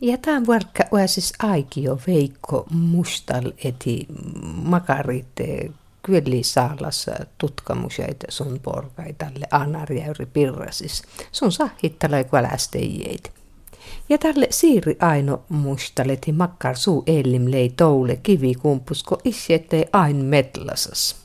Ja tämän vuorkka oasis aikio Veikko Mustal eti makaritte kyöli saalas tutkamuseita sun porkaitalle anarjäyri pirrasis. Sun sahittalai kualästeijeitä. Ja tälle siiri aino mustaleti makkar suu ellim lei toule kivikumpusko ettei ain metlasas.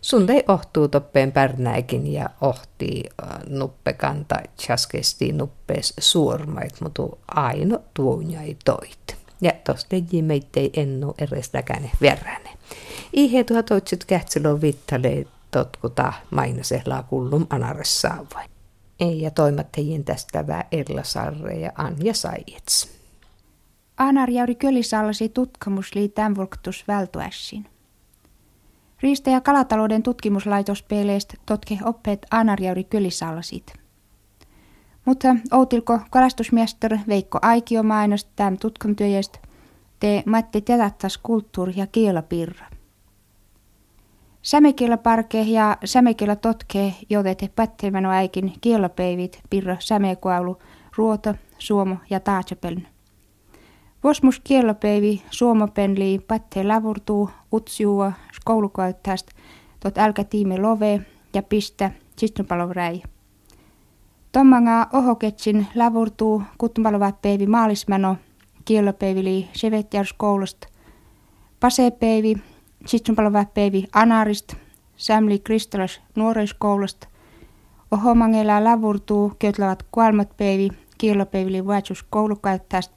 Sun lei ohtuu toppeen pärnäikin ja ohti äh, nuppekanta chaskesti nuppees suormait, mutta aino tuonjai toit. Ja tosta meittei ennu erestäkään verräne. Ihe tuhat toitsit kähtsilö vittale totkuta mainasehlaa kullum anaressaavai ja toimattajien tästävää Erla Sarre ja Anja Saijets. Anar jauri kölisallasi tutkimus lii tämvolktus vältuässin. Riista- ja kalatalouden tutkimuslaitos peleistä totke oppeet Jauri kölisallasit. Mutta outilko kalastusmiester Veikko Aikio mainost täm tutkamtyöjästä te Matti tedattas kulttuuri- ja kielapirra. Sämekielaparke ja sämekiela totke jodete pättemeno äikin kielapeivit pirro sämekuaulu ruota, suomo ja taatsepeln. Vosmus kielapeivi suomopenli pätte lävurtuu utsjua koulukoittaist tot älkä tiime love ja pistä räi. Tommanga ohoketsin lävurtuu peivi maalismeno kielapeivili sevetjars koulusta. Pasepeivi Sitsunpaloväpeivi Anarist, Samli Kristalas nuoriskoulusta, Ohomangela lavurtuu, kötlävät kuolmat peivi, kielopeivi vaatsus koulukäyttästä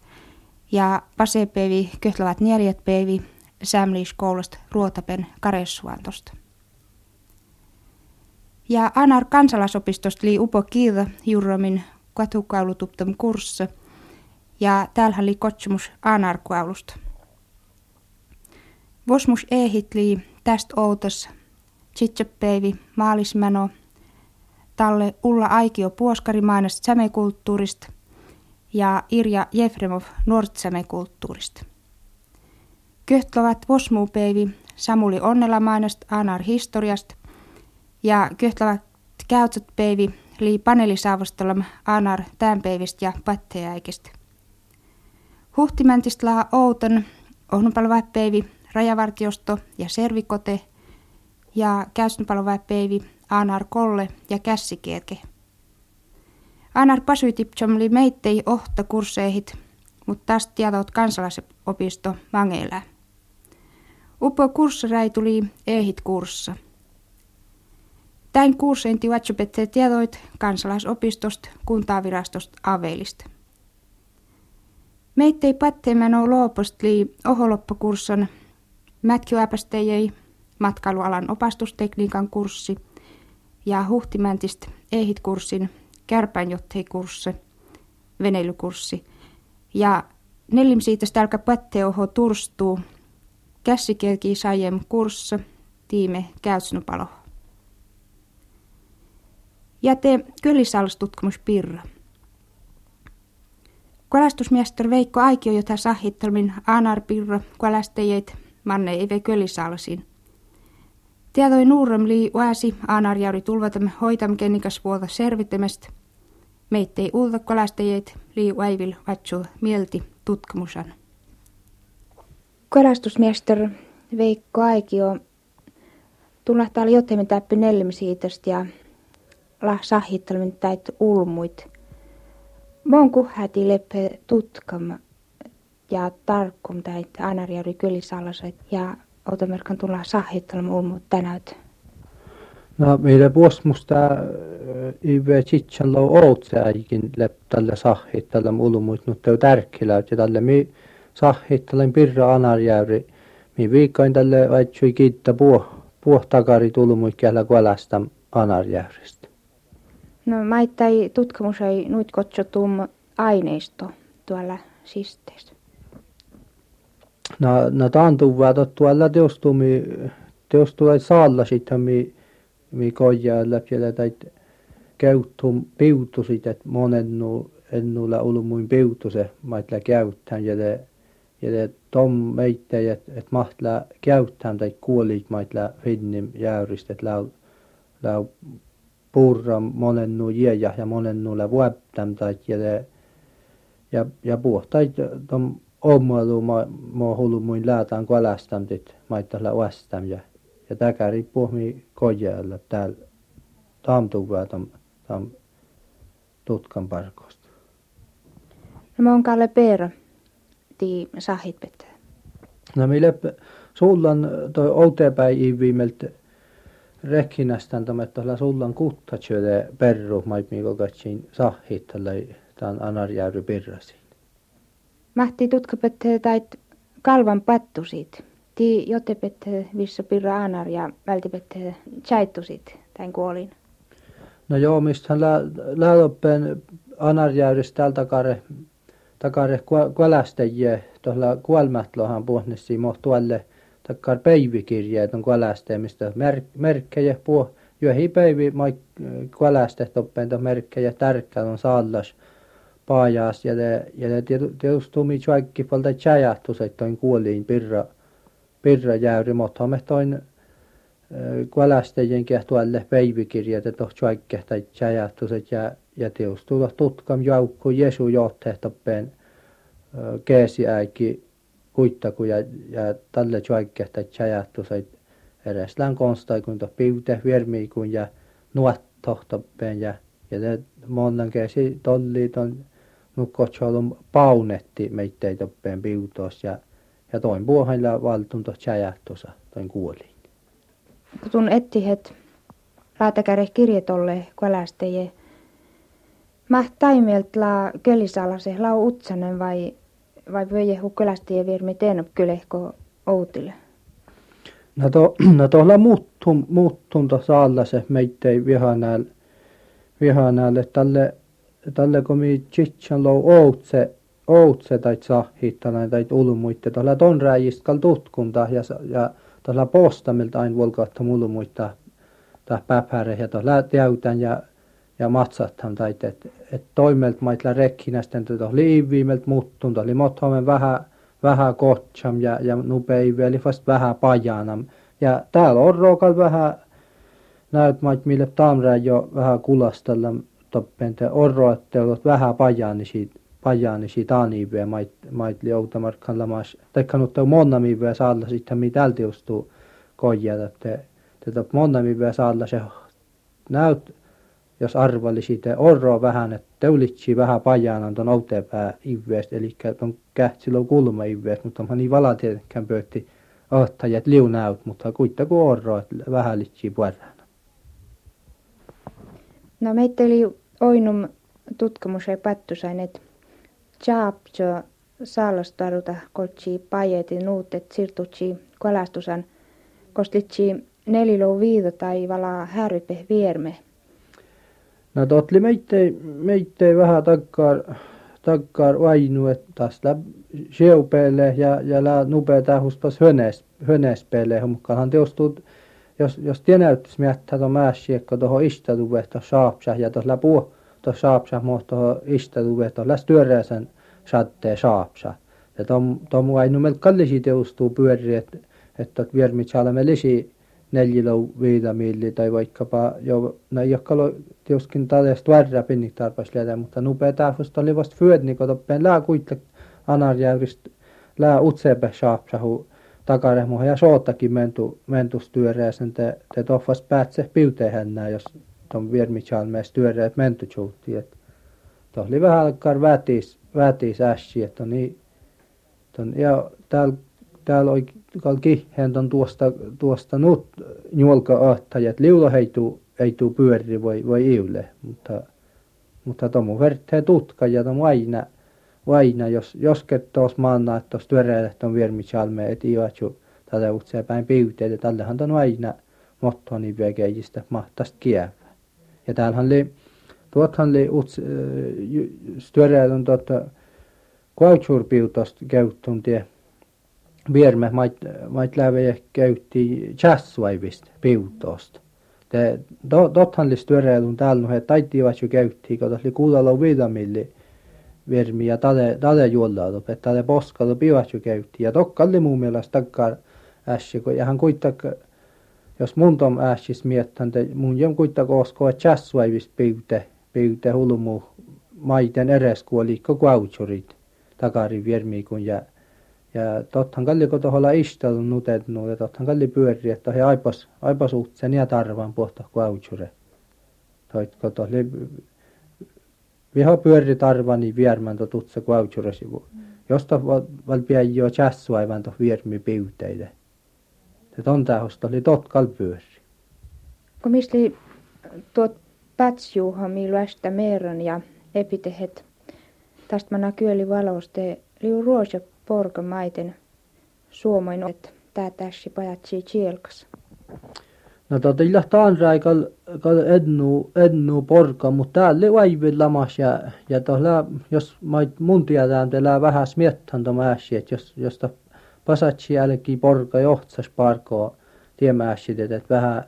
ja pasepeivi kötlävät neljät peivi, Samli-koulusta Ruotapen karessuantosta. Ja Anar kansalaisopistosta lii upo kiilta juromin katukaulutuptam kurssa ja täällä oli kotsumus Anar-kuaulusta. Vosmus ehitli tästä outos, Tsitsepeivi, maalismeno, talle Ulla Aikio puoskarimainasta sämekulttuurista ja Irja Jefremov nuortsämekulttuurista. Köhtlavat Vosmuupeivi Samuli Onnelamainasta Anar historiasta ja köhtlavat Käytsotpeivi lii paneelisaavastolam Anar tämpeivistä ja patteäikistä. Huhtimäntistä laa outon ohnupalvapeivi rajavartiosto ja servikote ja käystönpaloväpeivi Anar Kolle ja Kässikierke. Anar pasuytipchom li meittei ohta kursseihin, mutta taas tiedot kansalaisopisto Mangelä. Upo kursseräi tuli ehit kurssa. Täin kurssein tivatsopette tiedoit kansalaisopistosta, kuntavirastosta Avelista. Meittei patteemano loopost li oholoppakurssan Mätkyäpästejei matkailualan opastustekniikan kurssi ja huhtimäntistä ehit-kurssin kärpäinjottei-kurssi, veneilykurssi. Ja neljim siitä stälkä pätteoho turstuu kässikelki saajem kurssa tiime käytsnupalo. Ja te kyllisalstutkimuspirra. Kalastusmiester Veikko Aikio, jota sahittelmin Anar Pirro, kalastajat manne ei kölisalsin. Tiedoi nuurem lii uäsi aanarjauri tulvatam hoitam kennikas vuota servittämästä. Meittei uutta kalastajat lii uäivil vatsu mielti tutkimusan. Kalastusmester Veikko Aikio tullahtaa jotain täppy nelmisiitosta ja la sahittelmin täit ulmuit. Mon kuhäti leppe tutkama ja tarkkum täit anarjauri kylisallaset ja otamerkan tulla sahittelma ulmut tänäyt. No meillä vuosmusta ive tsitsan lau outsääjikin läp tällä sahittelma ulmut, mutta tärkeää, ja tälle mi sahittelin pirra anarjauri. Mi viikkoin tälle vaitsui kiittää puo, puo takari tulmut käällä kuolastam anarjäyristä. No maittai tutkimus ei nuit kotsotum aineisto tuolla sisteessä. Na, na taantuvat tuolla teostumi, teostuvat saalla sitten mi, mi koja läpi tai käyttum piutusit, että monennu ennulla ollut muin piutuse ja te, ja te tom meitä, että et mahtla käyttään tai kuolit maitla finnim jäyristä, että lau, lau purra monennu jäjä ja monennulla vuoptam tai ja te, ja, ja puhtait tom omailu ma, ma hulumuin läätään kolastamtit maittalla vastam ja, ja täkäri puhmi kojalla täällä tamtuvaa tam, tam tutkan parkosta. No mä oon Kalle Peera, tii sahit pitää. No mille sullan toi outepäin viimeltä rekkinästän tämä, että sullan kuttatsöle perru, mait miiko katsin sahit tällä tämän anarjäyry pirrasi. Mahti tutkapette tai kalvan pattusit. Ti jotepette vissa pirra anar ja vältipette chaittusit tämän kuolin. No joo, mistä lä läloppeen anarjäyristä täältä takare, takare kuolästäjiä, tuolla kuolmätlohan puhnessi mohtualle takkar päivikirjeet on kuolästeemistä mer, merkkejä puh, joihin päivi mai kuolästeet oppeen merkkejä tärkeä on saallas paajas ja ne, ja ne tietysti tumi kaikki polta tjäjähtus, että toin kuoliin pirra, pirra jäyri, me toin kuolästäjien kehtualle päivikirjat, että kaikki tai tjäjähtus, ja, ja tulla tutkam joukko Jesu johtajat oppeen käsi äikki kuittaku ja, ja tälle että edes län konstai, kun piute vermiikun ja nuottohtoppeen ja ja ne monen käsi tolli ton nukkotsolum paunetti meittei toppeen piutos ja, ja toin puohella valtunto tjäjähtosa toin kuoliin. Kun ettihet raatakäre kirjetolle kuolästeje. Mä taimielt la kölisalase lau utsanen vai, vai pöje hukkelästiä virmi teenop kylehko outille? No to, no tohla muuttum, muuttum tuossa alla se meittei vihanäällä vihanäälle tälle tälle kun mi tsitsan lou outse outse tai sahhiittana tai ulmuitte tuolla ton räjistä kal tutkunta ja, ja tuolla postamilta aina volkautta mulmuitta tai päpäre ja tuolla täytän ja ja matsathan tai että et toimelt maitla rekkinästen tuolla liiviimelt muttun oli mothomen vähän vähän kotsam ja ja nupeivi eli vast vähän pajanam. Ja täällä on rookal vähän näyt mait mille tamrää jo vähän kulastella toppen te orroattelut vähän pajanisi pajanisi taaniivyä mait mait lioutamarkkan lamas tai kanutta monnamivyä saalla sitten mi tälti ustuu koja että te top monnamivyä saalla se näyt jos arvallisi te orroa vähän että teulitsi vähän pajana ton outepää ivyästä eli ton kähtsilö kulma ivyästä mutta onhan niin vala tietenkään pöytti ottajat liunäyt mutta kuitenkin orroa vähän litsi puerään No meitä oli oinum tutkimus ei pattusain, että Chaapjo saalastaruta koltsi pajeti nuutet sirtutsi kalastusan kostlitsi nelilo viido tai vala härpe vierme. No totli meittei, meittei vähän takkaar, takkaar vainu, että taas seupeelle ja, ja lä nupea tähuspas hönes, hönespeelle, mukaan teostuu jos, jos tienäyttäisi miettää tuon määssiekko tuohon istatuveen tuossa saapsah ja tuossa puu tuossa saapsah muoto tuohon istatuveen tuossa työreäsen satteen saapsah. Ja tuon mua ei numel kallisi teostuu pyöri, että että viermit saamme lisi neljälo viida milli tai vaikkapa jo, no ei ole tietystikin tällaista värrä pinnik tarpas liitä, mutta nupea tähvästä oli vasta fyöt, niin kun toppeen lää kuitle anarjäyristä lää utsepe saapsahu takarehmohan ja soottakin mentu, mentus työreäsen te, te toffas päätse piutehennää, jos ton viermitsaan mees työreät mentu tjuhti, et to oli vähän alkaa vätis, vätis että niin, ton, ja täällä tääl oli kal kiheen ton tuosta, tuosta nut juolka ahtajat, liulo heituu, heituu pyöri voi, voi iule, mutta, mutta tomu vertee tutka ja tomu aina, vaina, jos, jos kettoos maanna, että tuossa työreelehto on viermitsalme, et ivatsu tätä utsee päin piuteet, ja tällähän on aina mottoni vekeijistä mahtast kievää. Ja täällähän oli, tuothan oli uts, työreeltä on tuota, kuautsuurpiutosta käyttun tie, vierme mait, lävejä käytti jazzvaivista piutosta. Te, tothan oli työreelun täällä, no he taittivat jo käyttiin, kun oli kuudalla viidamilli, vermi ja tade, tade juollautu, että tade poskalu pivatju käytti. Ja tokka oli mun mielestä takkar ässi, kun ja hän kuittak, jos mun tom ässis miettän, te mun jem kuittak osko, että chassuaivis piute, piute hulmu maiten eres kuolikko kuautsurit takari viermiikun ja ja tottahan kalli kun tuolla istelun nutetnu ja tottahan kalli pyöri että he aipas aipas uhtsen ja tarvan pohta kuautsure toit kun tohli viha pyöri tarvani viermän to tutsa kuautsure sivu. Josta val, val jo chassu aivan to viermi piuteille se ton tähosta oli totkal pyöri kun misli tuot pätsjuuha miluästä meeron ja epitehet tästä mana kyöli valoste liu ruosia porka maiten suomoin että tää tässä pajatsi chielkas. No tota illa taanrai kal kal ednu ednu porka mutta täällä vaivin lamas ja ja tohla jos mait mun tiedään telää vähän smiettan to mässi että jos jos ta pasatsi jälki porka johtsas parkoa tiemässi että vähän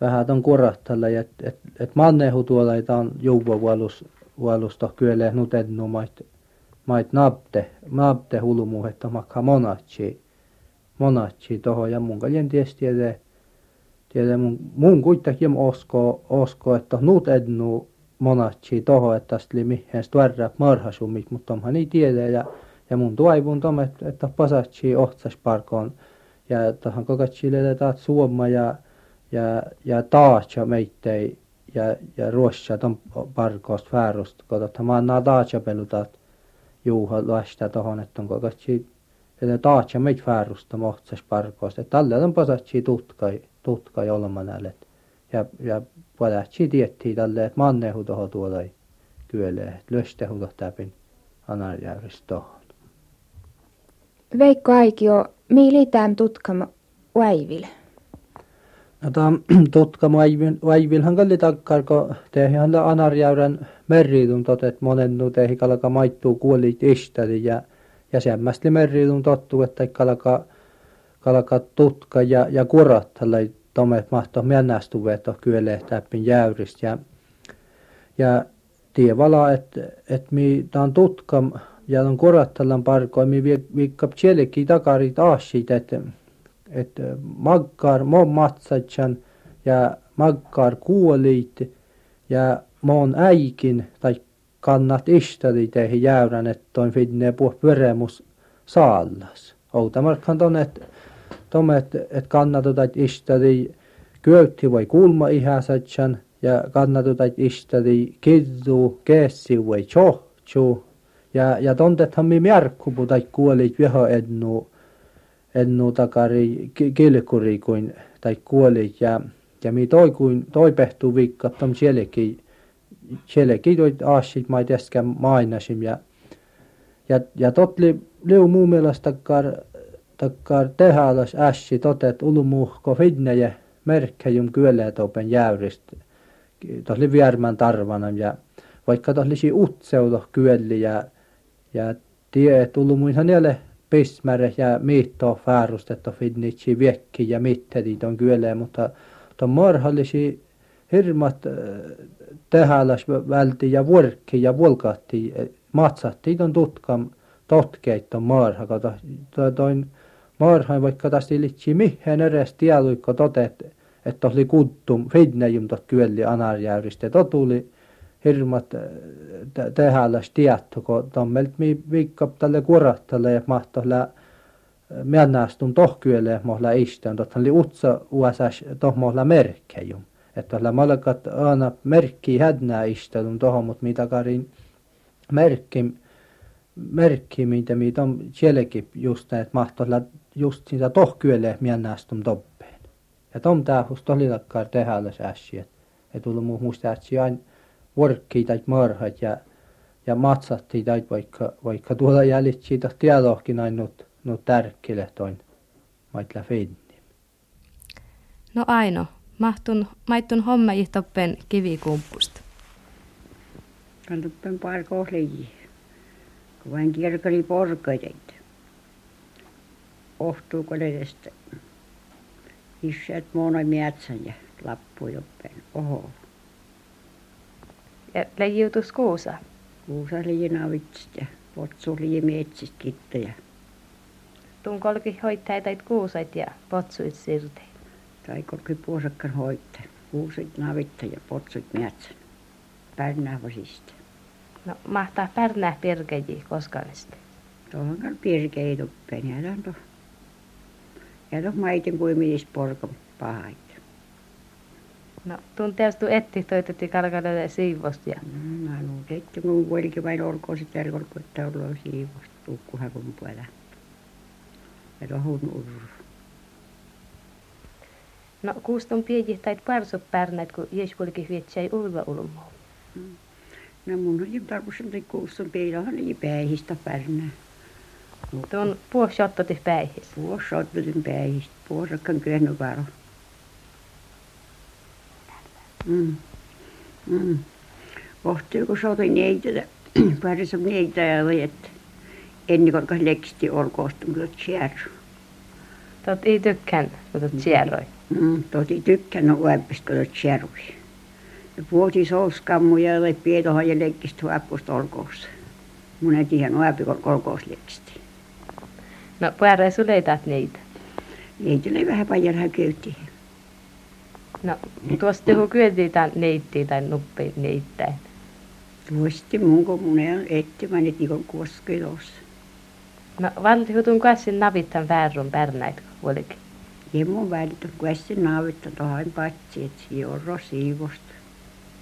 vähän ton kurahtalla ja et et, et mannehu tuolla ei taan juuvavuolus vuolusta kyllä nut ednu mait mait napte, napte hulmu, että makha monatsi, monatsi toho. Ja mun kaljen ties tiedä, tiedä mun, mun kuitenkin osko, osko, että nuut ednu monatsi toho, että tästä oli mihin stuarra marhasumit, mutta onhan niin tiedä. Ja, ja mun toivon tom, että, että pasatsi ohtsas parkoon ja tähän kokatsille taat suoma ja, ja, ja taatsa meittei ja, ja ruossa ton parkoosta väärusta, kun totta mä annan pelutat Juha lasta tohon, että onko katsi että taatsa meitä fäärusta mohtsas parkoista. Että tällä on pasatsi tutkai, tutkai olmanälle. Ja, ja palatsi tiettiin tälle, että mannehu toho tuolla kyölee, että löstehu tohtapin anarjärjest tohon. Veikko Aikio, miili tämän tutkama väiville? No tämä tutka vaivilhan kalli takkar, kun tehdään anarjäyrän merriitun totet monen nu tehi kalaka maittuu kuolit istäli ja ja semmästi merriitun tottu, että kalaka kalaka tutka ja ja kurattalla tomet mahto mennästuve to kyölehtääpin jäyristä ja ja tie vala että et mi taan tutka ja on korrata parkomi vi kapčeleki tagari taasid, et, et magkar ma matsatšan ja magkar kuuliit ja ma on äikin tai kannat istadi tehi jäyrän, että on finne puh veremus saallas. Outamarkhan on, että tomet, et kannatutat istadi köytti vai kulma ihäsätsän ja kannatutat istadi kiddu, keessi vai chohtsu ja ja tontethan mi märkkupu tai kuolit viha ennu ennu takari kilkuri kuin tai kuolit. Ja ja mi toi kuin toi pehtuu viikka tom sielläkin sielläkin toi aasit mai äsken mainasim. Ja ja ja tot li liu muu mielestä takkar takkar tehalas ässi totet ulumuhko fidneje merkkejum kyölee topen jäyrist. Tos li viermän tarvanam ja vaikka tos lisi utseudo kyölli ja ja tie et ulumuinhan jälle pismäre ja miitto fäärustettu finnitsi viekki ja mittedit on kyölee mutta ton marhallisi hirmat äh, tehdäläs välti ja vuorkki ja vuolkahti matsahti ton tutkam totkeit ton marha kato toin marhain vaikka tästä ilitsi mihin edes tieluikko totet että oli kuttum fidnejum tot kyölli anarjäyristä to tuli hirmat äh, tehdäläs tietty kun tommelt mi viikko tälle kurattalle ja mahtoilla äh, mennästun tohkyölle mohla istun totta oli utsa uasas tohmohla merkkejum. Että tällä malkat aina merkki hädnää istelun tohon mutta mitä karin merkki merkki mitä mitä on sielläkin just että mahtoilla just siitä tohkyölle mennästun toppeen. Ja tom tähus tolilakkar tehdä ässi että et tullut muu muista ässi aina vorkkii tai marhat ja ja matsattiin tai vaikka vaikka tuolla jäljit siitä tiedohkin ainut no tärkkile toin maitla. No Aino, mahtun, maittun homma ihtoppen kivikumpusta. Kantoppen parko liji. Kun vain kirkali porkaita. Ohtuu koledesta. Isät moona metsän ja lappu joppen. Oho. Ja leijutus kuusa? Kuusa ja potsu liji metsistä kittoja tuun kolki hoittaa tai kuusait ja potsuit sirte. Tai kolki puosakkan hoittaa. Kuusit navitta ja potsuit metsän. Pärnää vasista. No mahtaa pärnää pirkejiä koskanista. Tuohon pirkei tuppeen. Ja tuohon. Tuohon maitin kuin miis porkon pahait. No tunteestu etti toitetti kalkadelle siivosta ja Mm, Mä luulen, että kun kuitenkin vain olkoon sitä olkoon, että ollaan siivosta. Tukkuhan kun puolella. Ja tuohon urru. No kuuston pieni tai parsot pärnät, kun jeskulki vietsä ulva ulmoa. No mun on jo tarkoitus, että kuusson peilahan oli päihistä pärnää. Tuon puosottoti päihis. Vuosi ottelin päihistä. Vuosakkan kyhnyt varo. Mm. Mm. Ohtuu, kun sotin neitä, parissa neitä ja oli, että ennen kuin leksti olkoostun kyllä tjärru. Tot ei tykkään, kun tot sierroi. Mm, toti tykkännyt uudesta, kun tjärrui. Ja puhutin souskammuja ja oli pietohan ja lekkistä huappusta olkoossa. Mun ei tiedä uudempi, kun olkoos leksti. No pääräi suleitat niitä. Neitä oli vähän paljon köytiin. No tuosta kun kyötiin tai neittiin tai nuppi neittäin. Tuosti mun kun mun ei etsimään, että ikon koski tuossa. No valtihutun kassin navittan väärun pärnäit olikin. Ja mun välitä kuessi naavetta tuohon patsi, että siinä on rosiivosta.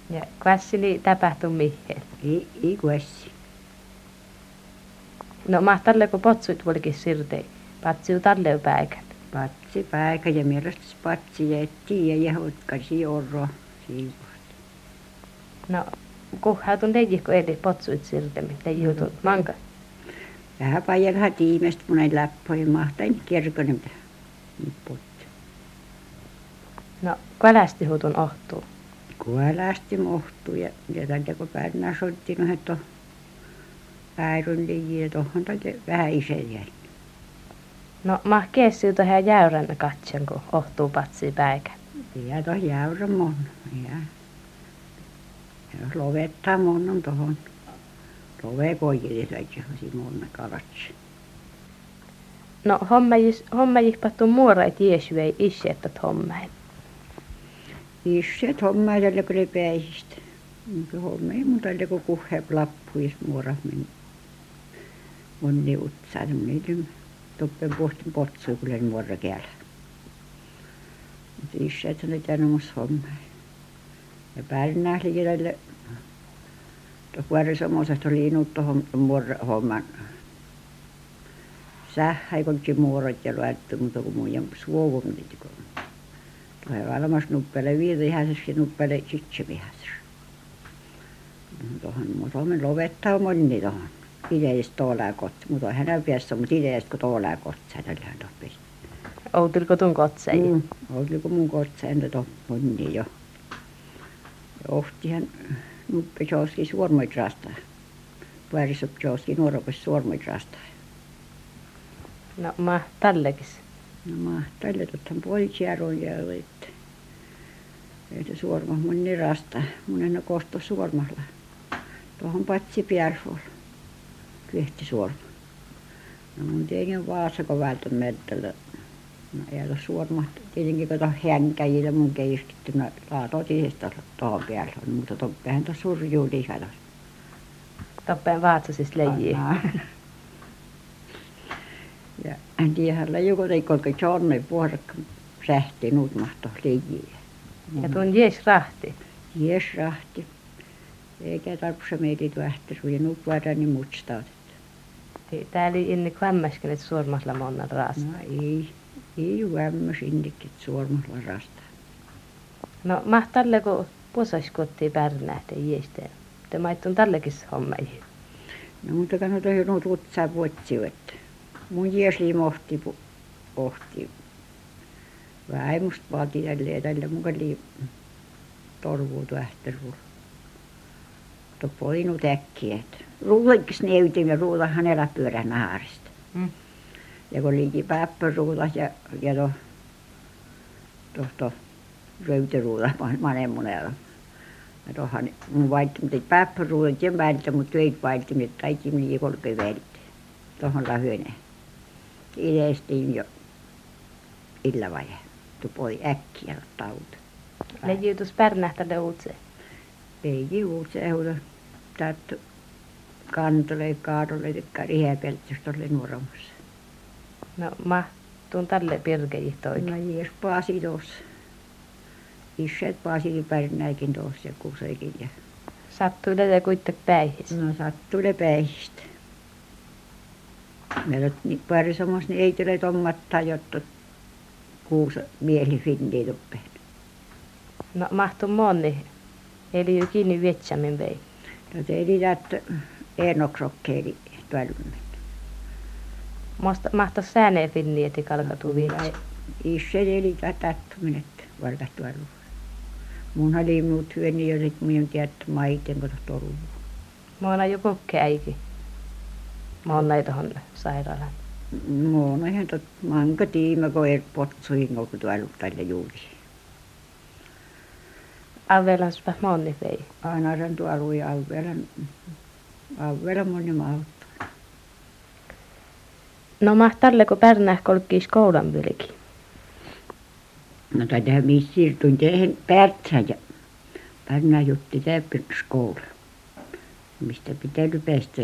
Ja kassini tapahtui mihin. Ei, ei kuessi. No mahtalleko potsuit olikin sirtei. Patsiu talleu päikät. Patsi päikä ja mielestäsi patsi ja etti ja jehutkan siinä on rosiivosta. No kuhautun leijikko eli potsuit sirtemi. Leijutun manka. Vähän paljon tiimestä mun ei läppoja mahtain kirkon mitä potti. No kalasti hutun ohtuu. Kuolasti mohtuu ja, ja tänne kun pärnää soitti, no että päivän liian ja tuohon vähän isä jäi. No mah keessyy tähän jäyrän katsen, kun ohtuu patsi. Ja tuohon jäyrä mon. Ja, lovettaa mon on tuohon. Love poikille säikin Simon kalatsi. No hommajis, hommajis pattu muorait jeesu ei issettat hommait. Isä homma tällä kun ei päihistä. Mutta homma ei mun tällä kun kuhe lappu ja muora meni. On ne utsaa, niitä toppen pohtin potsu kyllä muora käällä. Mutta isä että ne tänne mus homma. Ja pärnää liikelle. Tuo vuorossa muodosta oli inut tuohon muora homman. Sähhä ei kolki muorot ja luettu, mutta kun jämpä suovun kun. Tuohon valmas nuppele viirihäisessä ja nuppele sitsevihäisessä. Tuohon mutta me lopettaa moni tuohon. Ideistä tuolla kotti, mutta hän päässä, mutta ideistä kun tuolla kotti, hänellä on tuossa. Outilko tun kotsei? Mm, oliko mun kotsa entä tuohon moni jo. Ja ohtihan nuppe joskin suormoit rastaa. Vuorissa joskin nuoropes suormoit rastaa. No ma tallekis. No mä tälle tottahan puolikierron ja että että suorma mun niin rasta. Mun en ole kosto suormalla. Tuohon patsi pierhuol. Kyhti suorma. No mun tietenkin vaasa kun vältän mettällä. No ei ole suorma. Tietenkin kun tuohon hänkäjillä mun keiskitty. No laatoo tietysti tuohon päällä. Mutta toppehän tuossa surjuu lihatas. Toppeen vaatsasis leijii. Ja en tiedä, joku ei kolke jonne vuorakka sähti nuut mahto liijiä. Ja tun jees rahti. Jes rahti. Eikä tarvitse meitä ja nuut vuodan niin mutstaa. Tää oli inne kvämmäskin, että suormahla monnan rasta. No ei, ei kvämmäs innekin suormahla rasta. No mahtalle kun posas kotiin pärnähtä jiestä. Te maittun tällekin homma No mutta kannata hieno tutsaa vuotsivat. Mun jiesli mohti pohti. Vähän musta vaatii tälleen tällä mukaan torvuu tuohtervulla. Tuo poinut äkkiä, neutin ja ruulahan elä pyörä naarista. Mm. Ja kun liiki päppöruula ja, ja to, to, to röytöruula manen monella. Ja tuohan mun vaikka mutta päppöruulat ja vältä, mutta töit vaikka, että kaikki meni kolke vältä. Tuohon lahyöneen. Idestiin jo illa vai. Tu poi äkkiä tauta. Leijiytus pärnähtälle uutse. Ei juut se ehdolla. Tätä kantolle kaadolle tikka rihäpeltystä oli nuoramassa. No mahtuun tälle pirkejihto oikein. No jies paasi tuossa. Isät paasi pärnäikin tuossa ja kuseikin ja Sattui kuitenkin päihis. no sattui ne päihistä. Meillä niin pari samassa niin ei tule tommattaa, jotta kuusa mieli finniä tuppeen. No mahtuu moni. Eli kiinni vietsämin vei. No teili että enoksokkeeli välmän. Musta mahtaa sääneen finni, että kalkatu vietsä. Isä eli tattuminen, valkattu arvo. Mun oli muut hyöni ja sit minun tiedät maiten, kun toru. Mä oon jo kokkeäikin. Mä oon näitä tuohon sairaalaan. Mun on ihan tot, manka tiima, kun ei potsuin, kun tuolla tällä Avelanspa moni vei. Aina sen tuolla ja alvelan, alvelan moni mauttu. No mahtalle, kun pärnäh kolkkii skoulan vilki. No tätä missä siirtyin tehen Pärtsä ja Pärnä jutti täppin skoula. Mistä pitää päästä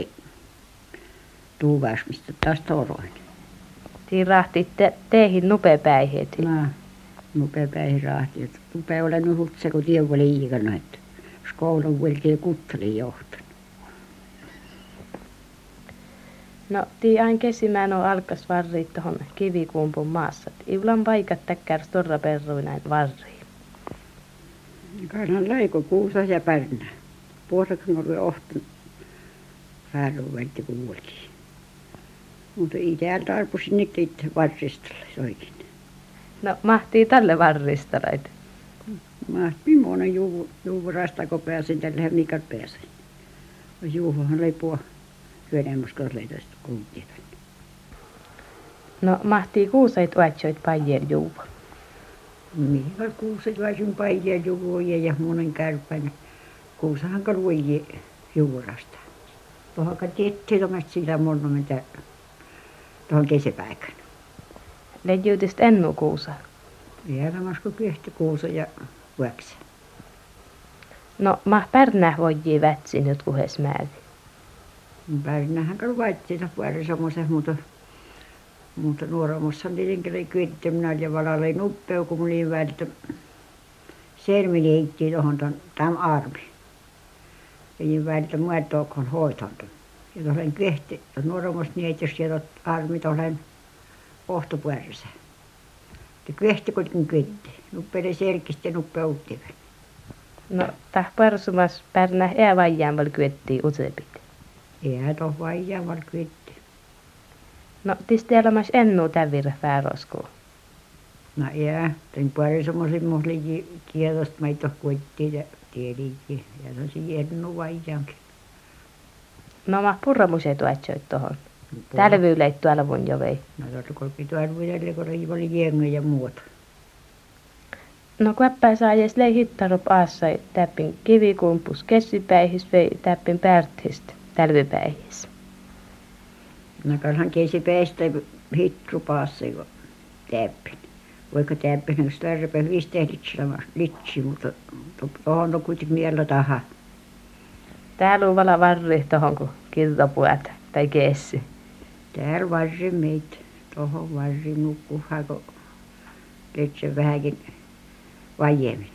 tuuvas, mistä taas toroin. Tiin rahti te, teihin nupepäihet. No, nupea päihin rahti. Nupea olen nyt hutse, kun tievu liikana, että skoulan vueltiin kutteli johtanut. No, tii ain kesimään on alkas varriit tohon kivikuumpun maassa. Iulan paikat täkkär storra perruinain varriin. Kainan laiko kuusa ja Pärnä. Puosakin oli ohtanut päällä vältti kuultiin. Mutta itse arpusin niitä itse varsistalle soikin. No, mahtii tälle varristalait. Mä millainen juuvu, juuvurasta, kun pääsin tälle mikä pääsin. Juuhohan oli puo hyödemmuskosleitosta kuntia. No, mahtii kuusait uatsoit paijel juuva. Mihin kuuset vaisin paijia juvuja ja monen kärpäinen. Kuusahan kaluiji juurasta. Tuohon tuomasta sillä monumenta tuohon kesäpäikään. Lejytist ennu kuusa. Vielä masku kyhti kuusa ja vuoksi. No, mah pärnäh voijii vätsin jotkut hes määri. Päivinähän kalu vaittiinsa vuori semmoisen, mutta mutta nuoramassa on tietenkin kyetty minä olin ja valalla nuppeu, kun minä olin välttä sermi heitti tuohon tämän armi. Ja niin välttä muotookon hoitanut. Ja tuollainen kyhti, nuoramassa nietys ja tot armi tuollainen ohtopuolissa. Ja kyhti kuitenkin kyhti. Nuppele serkistä nuppe uttiven. No, tah parsumas pärnäh ää vaijaan val kyettii utsepit. Ei tuohon vaijaa, vaan kyhti. No, tis teelämäs ennu tävirä fääroskuu. No ja, tein pari semmoisen muhlikin kielosta maito kuittiin ja tielikin. Ja tosi ennu vaijaankin. No, mah purramuseet uatsoit Täällä vyyleit tuolla vun jo vei. No tuolta kolpi tuolla vuodelle, kun oli oli jengi ja muuta. No, kuäppää saa edes lei hittarup aassa täppin kivikumpus kessipäihis vei täppin pärthist tälvipäihis. No kanhan keisi päästä hitrupaassa, kun täppin. Voiko täppin, jos tarpeen viisi tehdä litsi, mutta tuohon on kuitenkin miellä taha. Täällä on vala varri tohon, kun kiltopuet tai kessi. Täällä varri meitä. Tuohon varri nukkuhaa, kun letse vähänkin vajemmin.